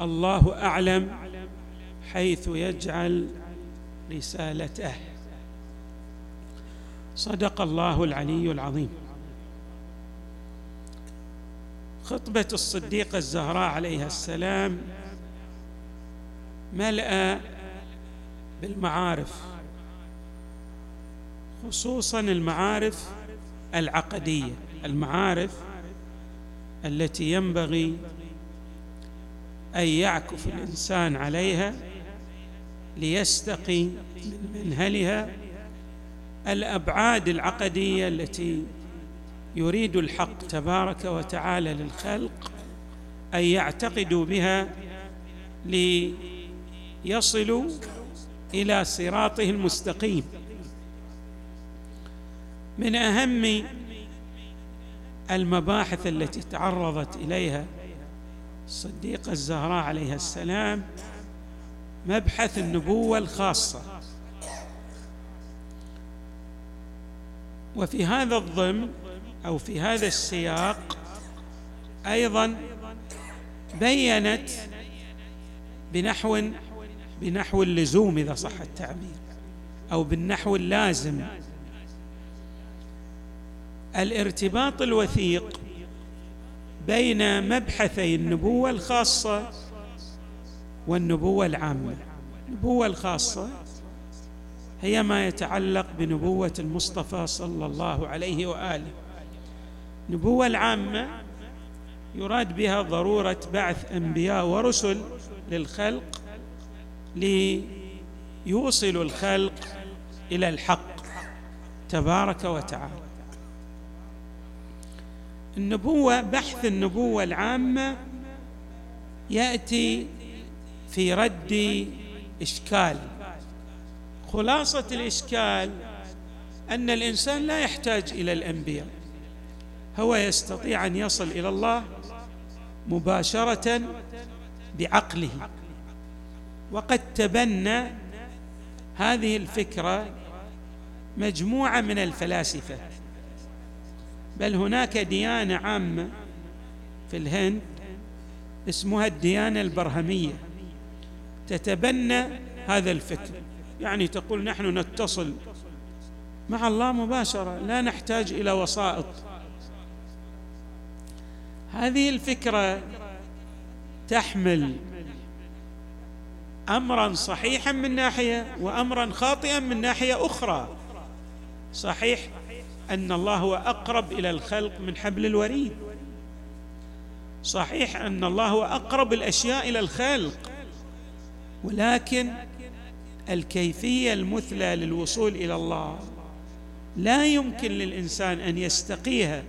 الله أعلم حيث يجعل رسالته. صدق الله العلي العظيم. خطبة الصديقه الزهراء عليها السلام ملأ بالمعارف خصوصا المعارف العقدية المعارف التي ينبغي أن يعكف الإنسان عليها ليستقي من منهلها الأبعاد العقدية التي يريد الحق تبارك وتعالى للخلق أن يعتقدوا بها ليصلوا إلى صراطه المستقيم. من أهم المباحث التي تعرضت إليها الصديقه الزهراء عليها السلام مبحث النبوة الخاصة. وفي هذا الضمن أو في هذا السياق أيضا بينت بنحو بنحو اللزوم إذا صح التعبير أو بالنحو اللازم. الارتباط الوثيق بين مبحثي النبوة الخاصة والنبوة العامة. النبوة الخاصة هي ما يتعلق بنبوة المصطفى صلى الله عليه وآله. النبوة العامة يراد بها ضرورة بعث أنبياء ورسل للخلق ليوصلوا الخلق إلى الحق تبارك وتعالى. النبوة بحث النبوة العامة يأتي في رد إشكال. خلاصة الإشكال أن الإنسان لا يحتاج إلى الأنبياء. هو يستطيع أن يصل إلى الله مباشرة بعقله. وقد تبنى هذه الفكرة مجموعة من الفلاسفة. بل هناك ديانة عامة في الهند اسمها الديانة البرهمية. تتبنى هذا الفكر يعني تقول نحن نتصل مع الله مباشرة لا نحتاج إلى وسائط. هذه الفكرة تحمل امرا صحيحا من ناحية وامرا خاطئا من ناحية أخرى. صحيح؟ أن الله هو أقرب إلى الخلق من حبل الوريد. صحيح أن الله هو أقرب الأشياء إلى الخلق ولكن الكيفية المثلى للوصول إلى الله لا يمكن للإنسان أن يستقيها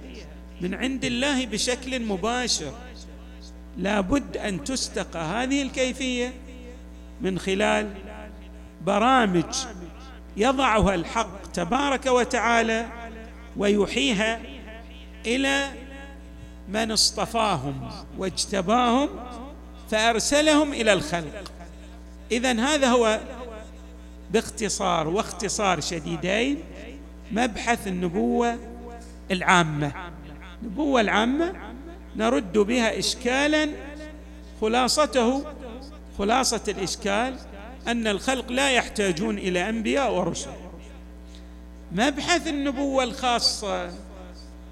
من عند الله بشكل مباشر. لا بد أن تستقى هذه الكيفية من خلال برامج يضعها الحق تبارك وتعالى ويحيها إلى من اصطفاهم واجتباهم فأرسلهم إلى الخلق. اذا هذا هو باختصار واختصار شديدين مبحث النبوة العامة. النبوة العامة نرد بها اشكالا خلاصته خلاصة الإشكال أن الخلق لا يحتاجون إلى أنبياء ورسل. مبحث النبوة الخاصة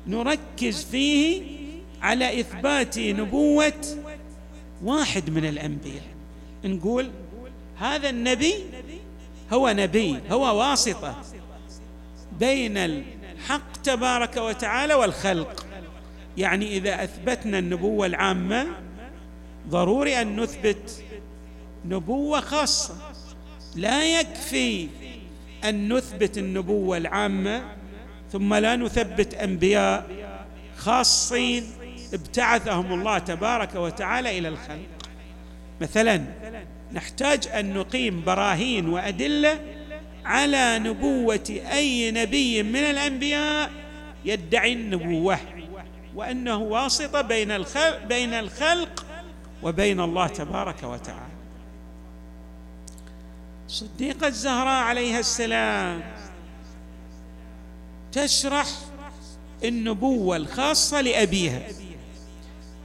نركز فيه على إثبات نبوة واحد من الأنبياء. نقول هذا النبي هو نبي هو واسطة بين الحق تبارك وتعالى والخلق. يعني إذا أثبتنا النبوة العامة ضروري أن نثبت نبوة خاصة. لا يكفي أن نثبت النبوة العامة ثم لا نثبت أنبياء خاصين ابتعثهم الله تبارك وتعالى إلى الخلق. مثلا نحتاج أن نقيم براهين وأدلة على نبوة أي نبي من الأنبياء يدعي النبوة وأنه واسطة بين الخلق بين الخلق وبين الله تبارك وتعالى. صديقة الزهراء عليها السلام تشرح النبوة الخاصة لأبيها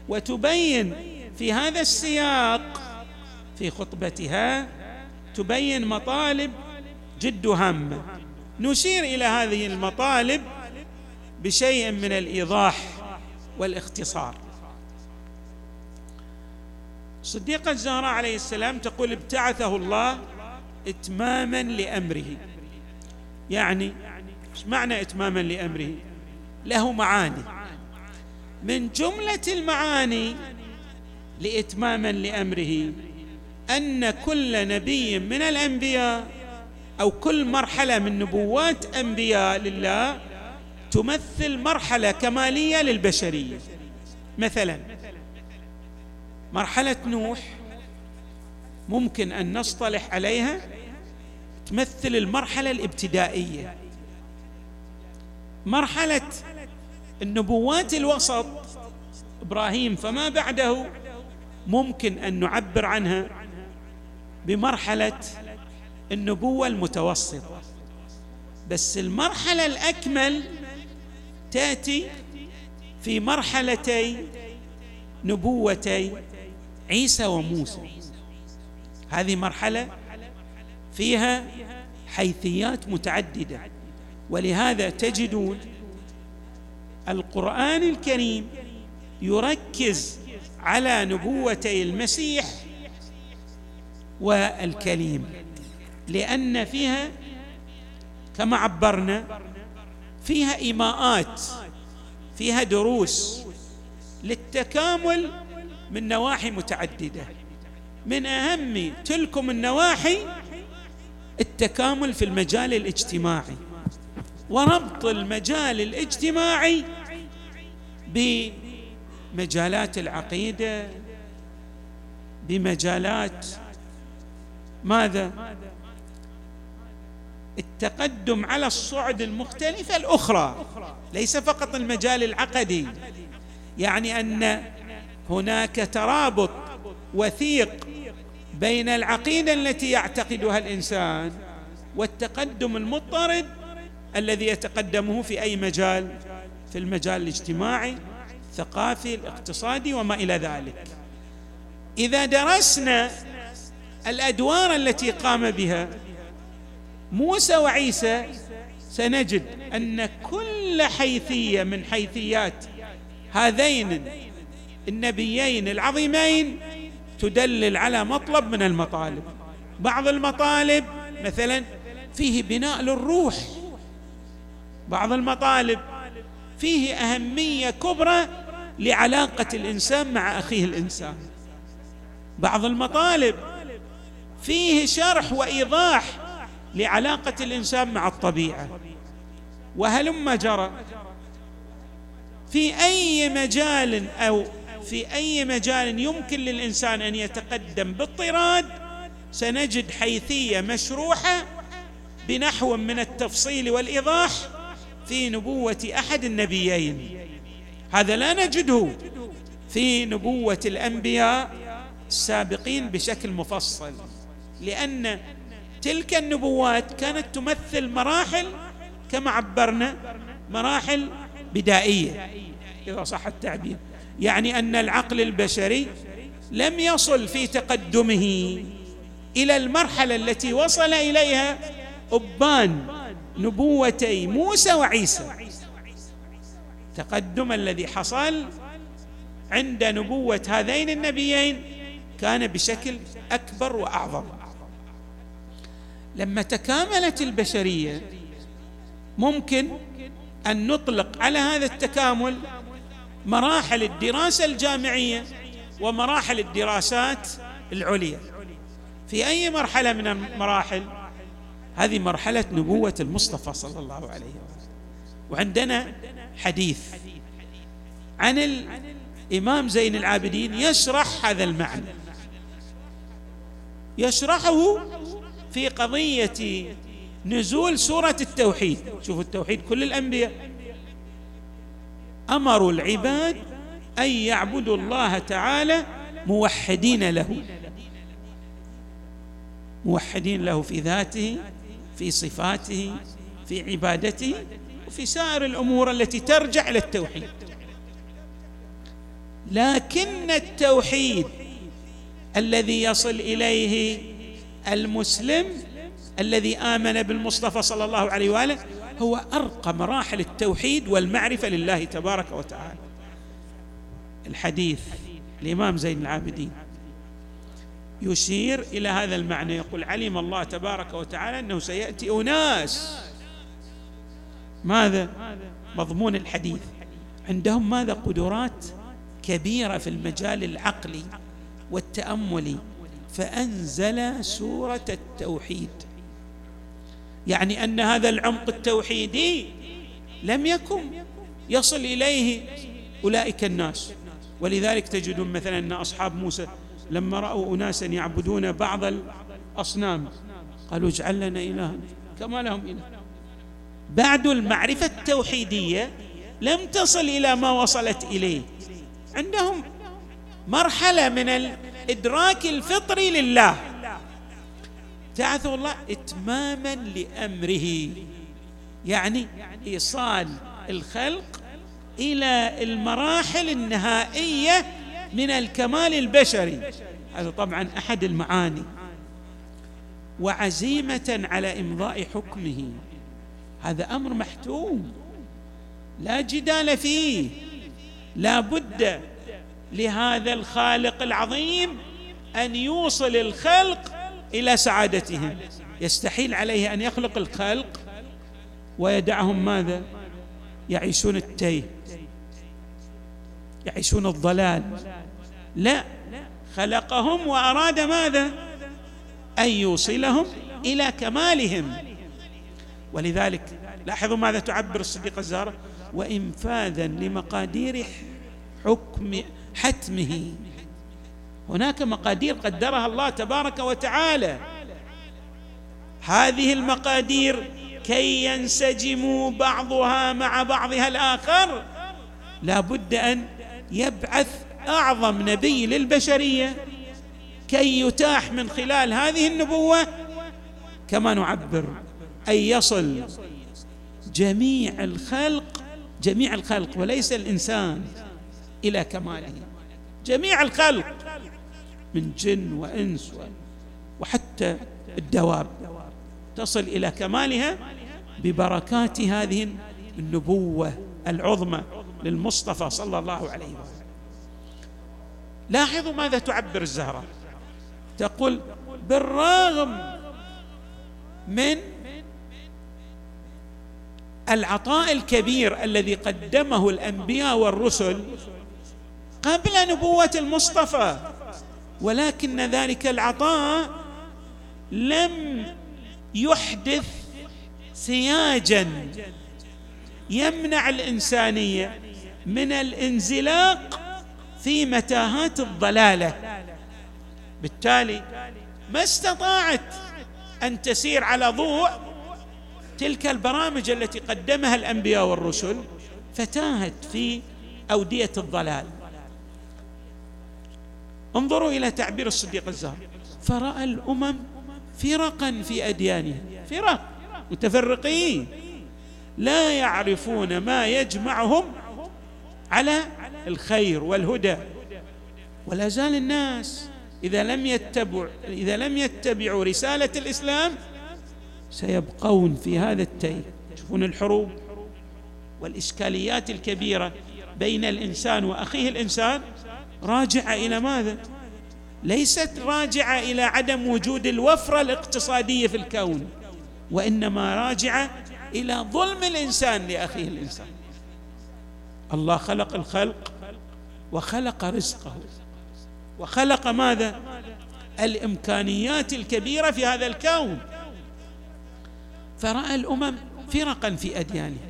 وتبين في هذا السياق في خطبتها تبين مطالب جد هامه نشير إلى هذه المطالب بشيء من الإيضاح والاختصار. صديقة الزهراء عليه السلام تقول ابتعثه الله اتماما لأمره. يعني إيش معنى اتماما لأمره؟ له معاني. من جملة المعاني لاتماما لأمره أن كل نبي من الأنبياء أو كل مرحلة من نبوات أنبياء لله تمثل مرحلة كمالية للبشرية. مثلا مرحلة نوح ممكن أن نصطلح عليها تمثل المرحلة الابتدائية. مرحلة النبوات الوسط. إبراهيم فما بعده ممكن أن نعبر عنها بمرحلة النبوة المتوسطة. بس المرحلة الأكمل تأتي في مرحلتي نبوتي عيسى وموسى. هذه مرحلة فيها حيثيات متعددة. ولهذا تجدون القرآن الكريم يركز على نبوتي المسيح والكليم لأن فيها كما عبرنا فيها إيماءات فيها دروس للتكامل من نواحي متعددة. من أهم تلكم النواحي التكامل في المجال الاجتماعي وربط المجال الاجتماعي بمجالات العقيدة بمجالات ماذا؟ التقدم على الصعد المختلفة الأخرى ليس فقط المجال العقدي. يعني أن هناك ترابط وثيق بين العقيدة التي يعتقدها الإنسان والتقدم المضطرد الذي يتقدمه في أي مجال في المجال الاجتماعي الثقافي الاقتصادي وما إلى ذلك. إذا درسنا الأدوار التي قام بها موسى وعيسى سنجد أن كل حيثية من حيثيات هذين النبيين العظيمين تدلل على مطلب من المطالب. بعض المطالب مثلا فيه بناء للروح. بعض المطالب فيه أهمية كبرى لعلاقة الإنسان مع أخيه الإنسان. بعض المطالب فيه شرح وإيضاح لعلاقة الإنسان مع الطبيعة. وهلم جرى في أي مجال أو في أي مجال يمكن للإنسان أن يتقدم باضطراد سنجد حيثية مشروحة بنحو من التفصيل والإيضاح في نبوة أحد النبيين. هذا لا نجده في نبوة الأنبياء السابقين بشكل مفصل لأن تلك النبوات كانت تمثل مراحل كما عبرنا مراحل بدائية إذا صح التعبير. يعني أن العقل البشري لم يصل في تقدمه إلى المرحلة التي وصل إليها أبان نبوتي موسى وعيسى. التقدم الذي حصل عند نبوة هذين النبيين كان بشكل أكبر وأعظم. لما تكاملت البشرية ممكن أن نطلق على هذا التكامل مراحل الدراسة الجامعية ومراحل الدراسات العليا. في أي مرحلة من المراحل؟ هذه مرحلة نبوة المصطفى صلى الله عليه وسلم. وعندنا حديث عن الإمام زين العابدين يشرح هذا المعنى. يشرحه في قضية نزول سورة التوحيد. شوفوا التوحيد كل الأنبياء امروا العباد أن يعبدوا الله تعالى موحدين له موحدين له في ذاته في صفاته في عبادته وفي سائر الأمور التي ترجع إلى التوحيد لكن التوحيد الذي يصل إليه المسلم الذي آمن بالمصطفى صلى الله عليه وآله هو أرقى مراحل التوحيد والمعرفة لله تبارك وتعالى. الحديث الامام زين العابدين. يشير إلى هذا المعنى يقول علم الله تبارك وتعالى أنه سيأتي أناس. ماذا؟ مضمون الحديث. عندهم ماذا؟ قدرات كبيرة في المجال العقلي والتأملي. فأنزل سورة التوحيد. يعني أن هذا العمق التوحيدي لم يكن يصل إليه أولئك الناس. ولذلك تجدون مثلا أن أصحاب موسى لما رأوا أناسا يعبدون بعض الأصنام قالوا اجعل لنا إلها كما لهم إله. بعد المعرفة التوحيدية لم تصل إلى ما وصلت إليه. عندهم مرحلة من الإدراك الفطري لله. بعثه الله إتماما لأمره. يعني إيصال الخلق إلى المراحل النهائية من الكمال البشري. هذا طبعا أحد المعاني. وعزيمة على إمضاء حكمه. هذا أمر محتوم. لا جدال فيه. لا بد لهذا الخالق العظيم أن يوصل الخلق إلى سعادتهم. يستحيل عليه أن يخلق الخلق ويدعهم ماذا؟ يعيشون التيه يعيشون الضلال. لا خلقهم وأراد ماذا؟ أن يوصلهم إلى كمالهم. ولذلك لاحظوا ماذا تعبر الصديقه الزهراء وإنفاذا لمقادير حكم حتمه. هناك مقادير قدرها الله تبارك وتعالى. هذه المقادير كي ينسجموا بعضها مع بعضها الآخر. لا بد أن يبعث أعظم نبي للبشرية كي يتاح من خلال هذه النبوة. كما نعبر أن يصل جميع الخلق جميع الخلق وليس الإنسان إلى كماله. جميع الخلق من جن وإنس وحتى الدواب. تصل إلى كمالها ببركات هذه النبوة العظمى للمصطفى صلى الله عليه وسلم. لاحظوا ماذا تعبر الزهراء تقول بالرغم من العطاء الكبير الذي قدمه الأنبياء والرسل قبل نبوة المصطفى ولكن ذلك العطاء لم يحدث سياجا. يمنع الإنسانية من الانزلاق في متاهات الضلالة. بالتالي ما استطاعت أن تسير على ضوء تلك البرامج التي قدمها الأنبياء والرسل فتاهت في أودية الضلال. انظروا إلى تعبير الصديق الزهر. فرأى الأمم فرقا في اديانها فرق متفرقين. لا يعرفون ما يجمعهم على الخير والهدى. ولا زال الناس إذا لم يتبع إذا لم يتبعوا رسالة الإسلام سيبقون في هذا التيه تشوفون الحروب والإشكاليات الكبيرة بين الإنسان وأخيه الإنسان. راجعه إلى ماذا؟ ليست راجعه إلى عدم وجود الوفرة الاقتصادية في الكون وإنما راجعه إلى ظلم الإنسان لأخيه الإنسان. الله خلق الخلق وخلق رزقه. وخلق ماذا؟ الإمكانيات الكبيرة في هذا الكون. فرأى الأمم فرقا في اديانها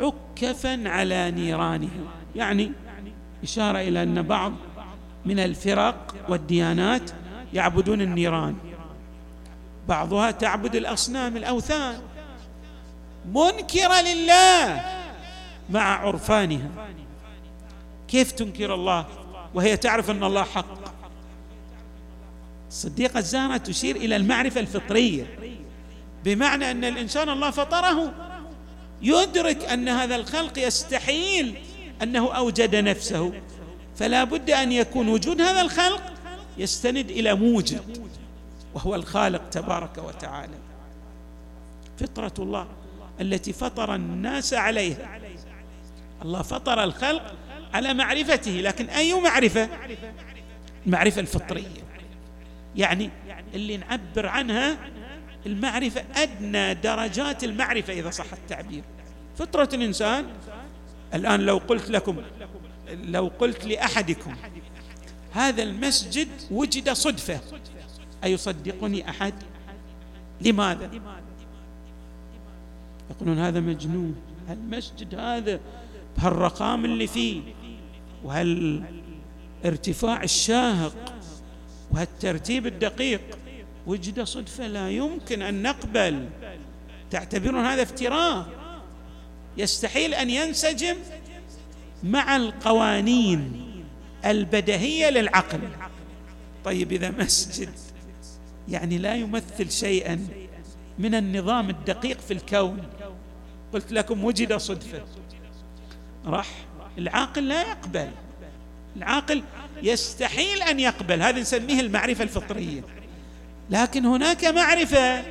عكفا على نيرانها يعني إشارة إلى أن بعض من الفرق والديانات يعبدون النيران. بعضها تعبد الأصنام الأوثان. منكرة لله مع عرفانها. كيف تنكر الله؟ وهي تعرف أن الله حق. الصديقه الزهراء تشير إلى المعرفة الفطرية. بمعنى أن الإنسان الله فطره. يدرك أن هذا الخلق يستحيل أنه أوجد نفسه. فلا بد أن يكون وجود هذا الخلق يستند إلى موجد وهو الخالق تبارك وتعالى. فطرة الله التي فطر الناس عليها. الله فطر الخلق على معرفته لكن أي معرفة؟ المعرفة الفطرية. يعني اللي نعبر عنها المعرفة أدنى درجات المعرفة إذا صح التعبير. فطرة الإنسان الآن لو قلت لكم لو قلت لأحدكم هذا المسجد وجد صدفة أيصدقني أحد؟ لماذا؟ يقولون هذا مجنون المسجد هذا بهالرقام اللي فيه وهالارتفاع الشاهق وهالترتيب الدقيق وجد صدفة لا يمكن أن نقبل. تعتبرون هذا افتراء؟ يستحيل أن ينسجم مع القوانين البدهية للعقل. طيب إذا مسجد يعني لا يمثل شيئا من النظام الدقيق في الكون. قلت لكم وجد صدفة. راح. العاقل لا يقبل. العاقل يستحيل أن يقبل. هذا نسميه المعرفة الفطرية. لكن هناك معرفة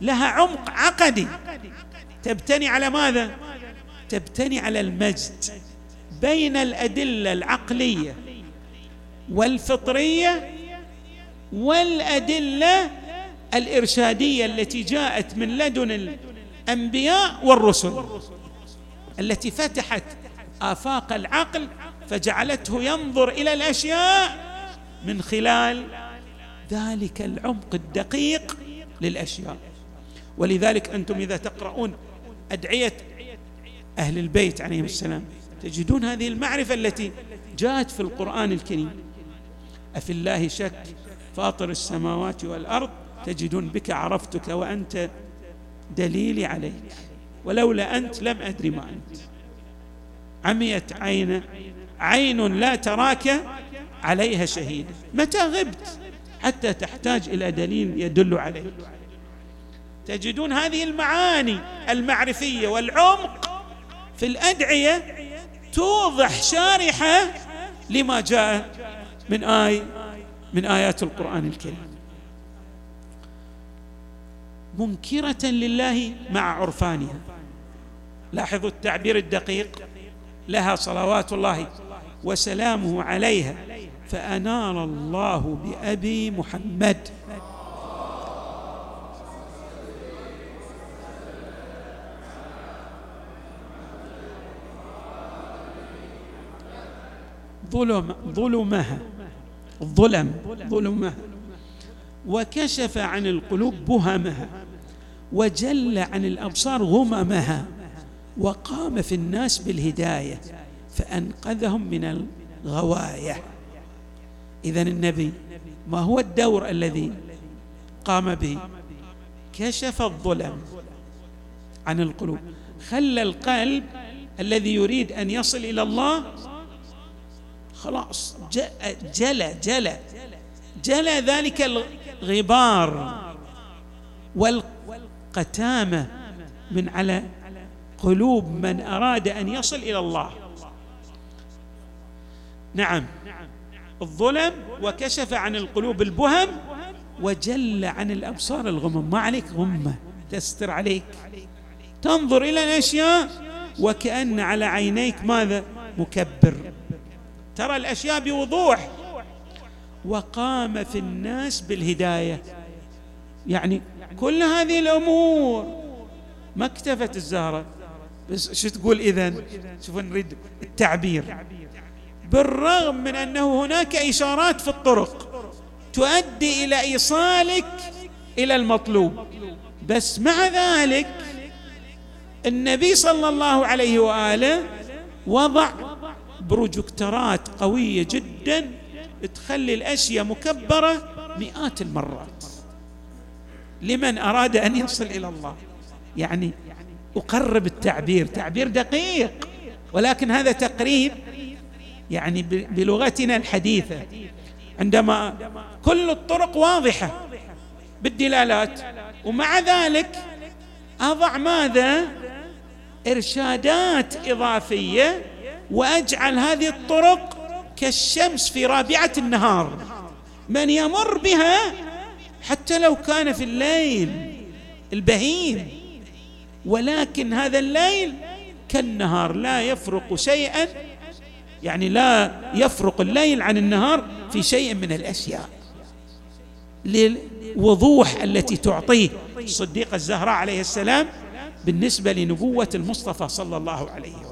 لها عمق عقدي. تبتني على ماذا؟ تبتني على المجد بين الأدلة العقلية والفطرية والأدلة الإرشادية التي جاءت من لدن الأنبياء والرسل التي فتحت آفاق العقل فجعلته ينظر إلى الأشياء من خلال ذلك العمق الدقيق للأشياء. ولذلك أنتم إذا تقرؤون أدعية أهل البيت عليهم السلام. تجدون هذه المعرفة التي جاءت في القرآن الكريم. أفي الله شك فاطر السماوات والأرض تجدون بك عرفتك وأنت دليلي عليك. ولولا أنت لم أدري ما أنت. عميت عينه عين لا تراك عليها شهيد. متى غبت؟ حتى تحتاج إلى دليل يدل عليك. تجدون هذه المعاني المعرفية والعمق في الأدعية توضح شارحة لما جاء من آي من آيات القرآن الكريم. منكرة لله مع عرفانها. لاحظوا التعبير الدقيق. لها صلوات الله وسلامه عليها. فأنار الله بأبي محمد. ظلم ظلمها الظلم ظلمها. وكشف عن القلوب بهمها وجل عن الأبصار غممها وقام في الناس بالهداية فأنقذهم من الغواية. اذا النبي ما هو الدور الذي قام به؟ كشف الظلم عن القلوب. خلى القلب الذي يريد أن يصل إلى الله خلاص جلى جلى جلى ذلك الغبار والقتامة من على قلوب من أراد أن يصل إلى الله. نعم. الظلم وكشف عن القلوب البهم وجل عن الأبصار الغمم. ما عليك غمة تستر عليك. تنظر إلى الأشياء وكأن على عينيك ماذا؟ مكبر. ترى الأشياء بوضوح. وقام في الناس بالهداية. يعني كل هذه الأمور. ما اكتفت الزهرة. بس شو تقول اذا شوفوا نريد التعبير. بالرغم من أنه هناك إشارات في الطرق تؤدي إلى إيصالك إلى المطلوب. بس مع ذلك النبي صلى الله عليه وآله وضع بروجكترات قوية جدا تخلي الأشياء مكبرة مئات المرات. لمن أراد أن يصل إلى الله. يعني أقرب التعبير. تعبير دقيق. ولكن هذا تقريب يعني بلغتنا الحديثة. عندما كل الطرق واضحة بالدلالات. ومع ذلك أضع ماذا؟ إرشادات إضافية وأجعل هذه الطرق كالشمس في رابعة النهار. من يمر بها حتى لو كان في الليل البهيم ولكن هذا الليل كالنهار لا يفرق شيئا يعني لا يفرق الليل عن النهار في شيء من الأشياء. للوضوح التي تعطيه الصديقه الزهراء عليه السلام بالنسبة لنبوة المصطفى صلى الله عليه واله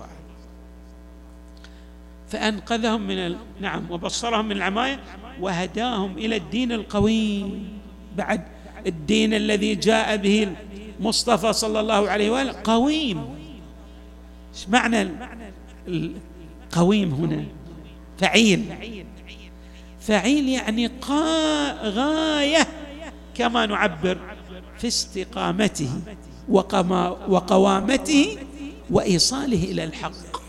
فأنقذهم من ال... نعم وبصرهم من العمايه وهداهم إلى الدين القويم بعد الدين الذي جاء به المصطفى صلى الله عليه وآله قويم. إيش معنى القويم هنا؟ فعيل. فعيل يعني غاية كما نعبر في استقامته وقوامته وإيصاله إلى الحق.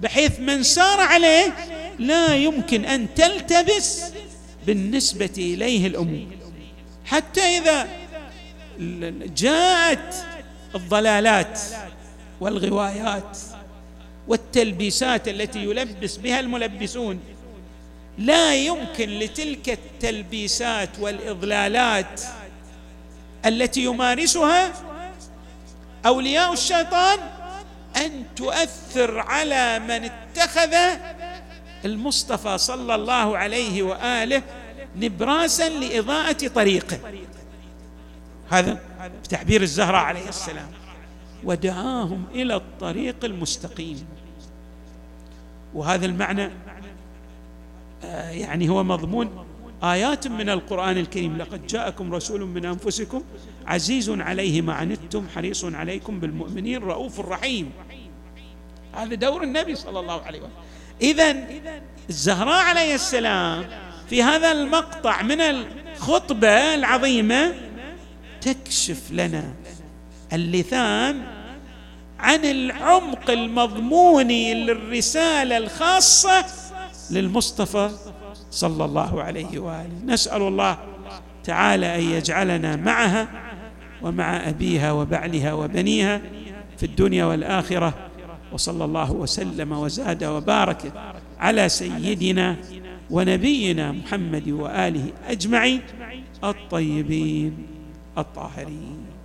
بحيث من سار عليه لا يمكن أن تلتبس بالنسبة إليه الأمور حتى إذا جاءت الضلالات والغوايات والتلبيسات التي يلبس بها الملبسون لا يمكن لتلك التلبيسات والإضلالات التي يمارسها أولياء الشيطان أن تؤثر على من اتخذ المصطفى صلى الله عليه وآله نبراسا لإضاءة طريقه. هذا بتعبير الزهراء عليه السلام. ودعاهم إلى الطريق المستقيم. وهذا المعنى آه، يعني هو مضمون آيات من القرآن الكريم. لقد جاءكم رسول من أنفسكم عزيز عليه ما عنتم حريص عليكم بالمؤمنين رؤوف رحيم. هذا دور النبي صلى الله عليه وسلم. اذا الزهراء عليه السلام في هذا المقطع من الخطبة العظيمة تكشف لنا اللثام عن العمق المضموني للرسالة الخاصة للمصطفى صلى الله عليه وآله. نسأل الله تعالى أن يجعلنا معها ومع أبيها وبعلها وبنيها في الدنيا والآخرة وصلى الله وسلم وزاد وبارك على سيدنا ونبينا محمد وآله أجمعين الطيبين الطاهرين.